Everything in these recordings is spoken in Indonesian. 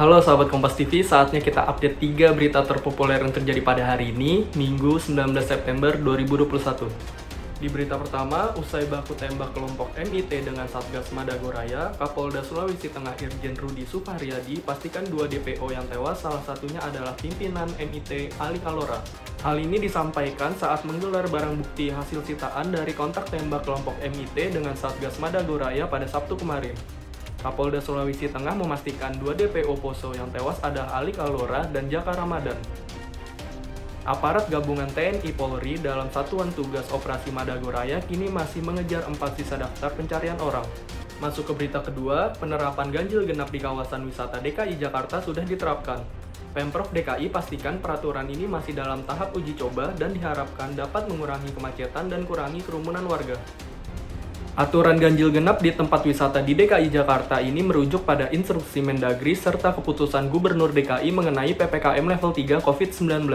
Halo sahabat Kompas TV, saatnya kita update 3 berita terpopuler yang terjadi pada hari ini, Minggu 19 September 2021. Di berita pertama, usai baku tembak kelompok MIT dengan Satgas Madagoraya, Kapolda Sulawesi Tengah Irjen Rudi Sufahriyadi pastikan dua DPO yang tewas, salah satunya adalah pimpinan MIT Ali Kalora. Hal ini disampaikan saat menggelar barang bukti hasil sitaan dari kontak tembak kelompok MIT dengan Satgas Madagoraya pada Sabtu kemarin. Kapolda Sulawesi Tengah memastikan dua DPO Poso yang tewas adalah Ali Kalora dan Jaka Ramadan. Aparat gabungan TNI Polri dalam Satuan Tugas Operasi Madagoraya kini masih mengejar empat sisa daftar pencarian orang. Masuk ke berita kedua, penerapan ganjil genap di kawasan wisata DKI Jakarta sudah diterapkan. Pemprov DKI pastikan peraturan ini masih dalam tahap uji coba dan diharapkan dapat mengurangi kemacetan dan kurangi kerumunan warga. Aturan ganjil genap di tempat wisata di DKI Jakarta ini merujuk pada instruksi Mendagri serta keputusan Gubernur DKI mengenai PPKM level 3 COVID-19.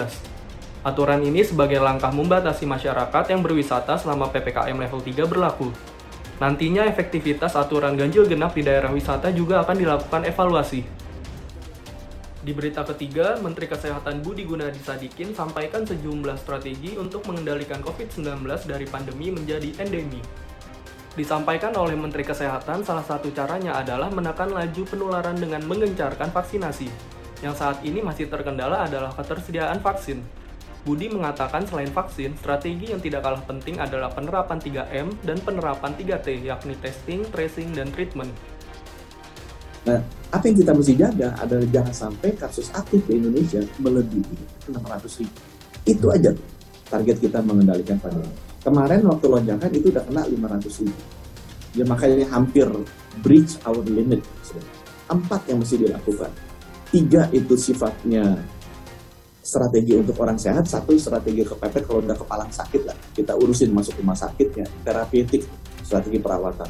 Aturan ini sebagai langkah membatasi masyarakat yang berwisata selama PPKM level 3 berlaku. Nantinya efektivitas aturan ganjil genap di daerah wisata juga akan dilakukan evaluasi. Di berita ketiga, Menteri Kesehatan Budi Gunadi Sadikin sampaikan sejumlah strategi untuk mengendalikan COVID-19 dari pandemi menjadi endemi. Disampaikan oleh Menteri Kesehatan, salah satu caranya adalah menekan laju penularan dengan menggencarkan vaksinasi. Yang saat ini masih terkendala adalah ketersediaan vaksin. Budi mengatakan selain vaksin, strategi yang tidak kalah penting adalah penerapan 3M dan penerapan 3T, yakni testing, tracing, dan treatment. Nah, apa yang kita mesti jaga adalah jangan sampai kasus aktif di Indonesia melebihi 600 ribu. Itu aja target kita mengendalikan pandemi. Kemarin waktu lonjakan itu udah kena 500 ribu. Ya makanya hampir breach our limit. Empat yang mesti dilakukan. Tiga itu sifatnya strategi untuk orang sehat, satu strategi kepepet kalau udah kepala sakit lah. Kita urusin masuk rumah sakitnya, terapeutik, strategi perawatan.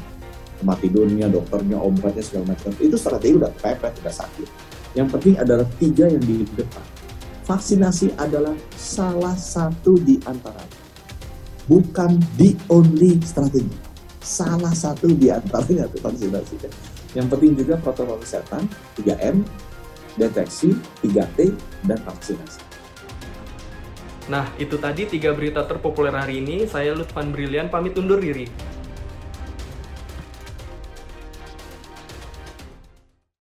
Tempat tidurnya, dokternya, obatnya, segala macam. Itu strategi udah kepepet, udah sakit. Yang penting adalah tiga yang di depan. Vaksinasi adalah salah satu di antaranya bukan the only strategi. Salah satu di antaranya itu vaksinasi. Yang penting juga protokol kesehatan, 3M, deteksi, 3T, dan vaksinasi. Nah, itu tadi tiga berita terpopuler hari ini. Saya Lutfan Brilian pamit undur diri.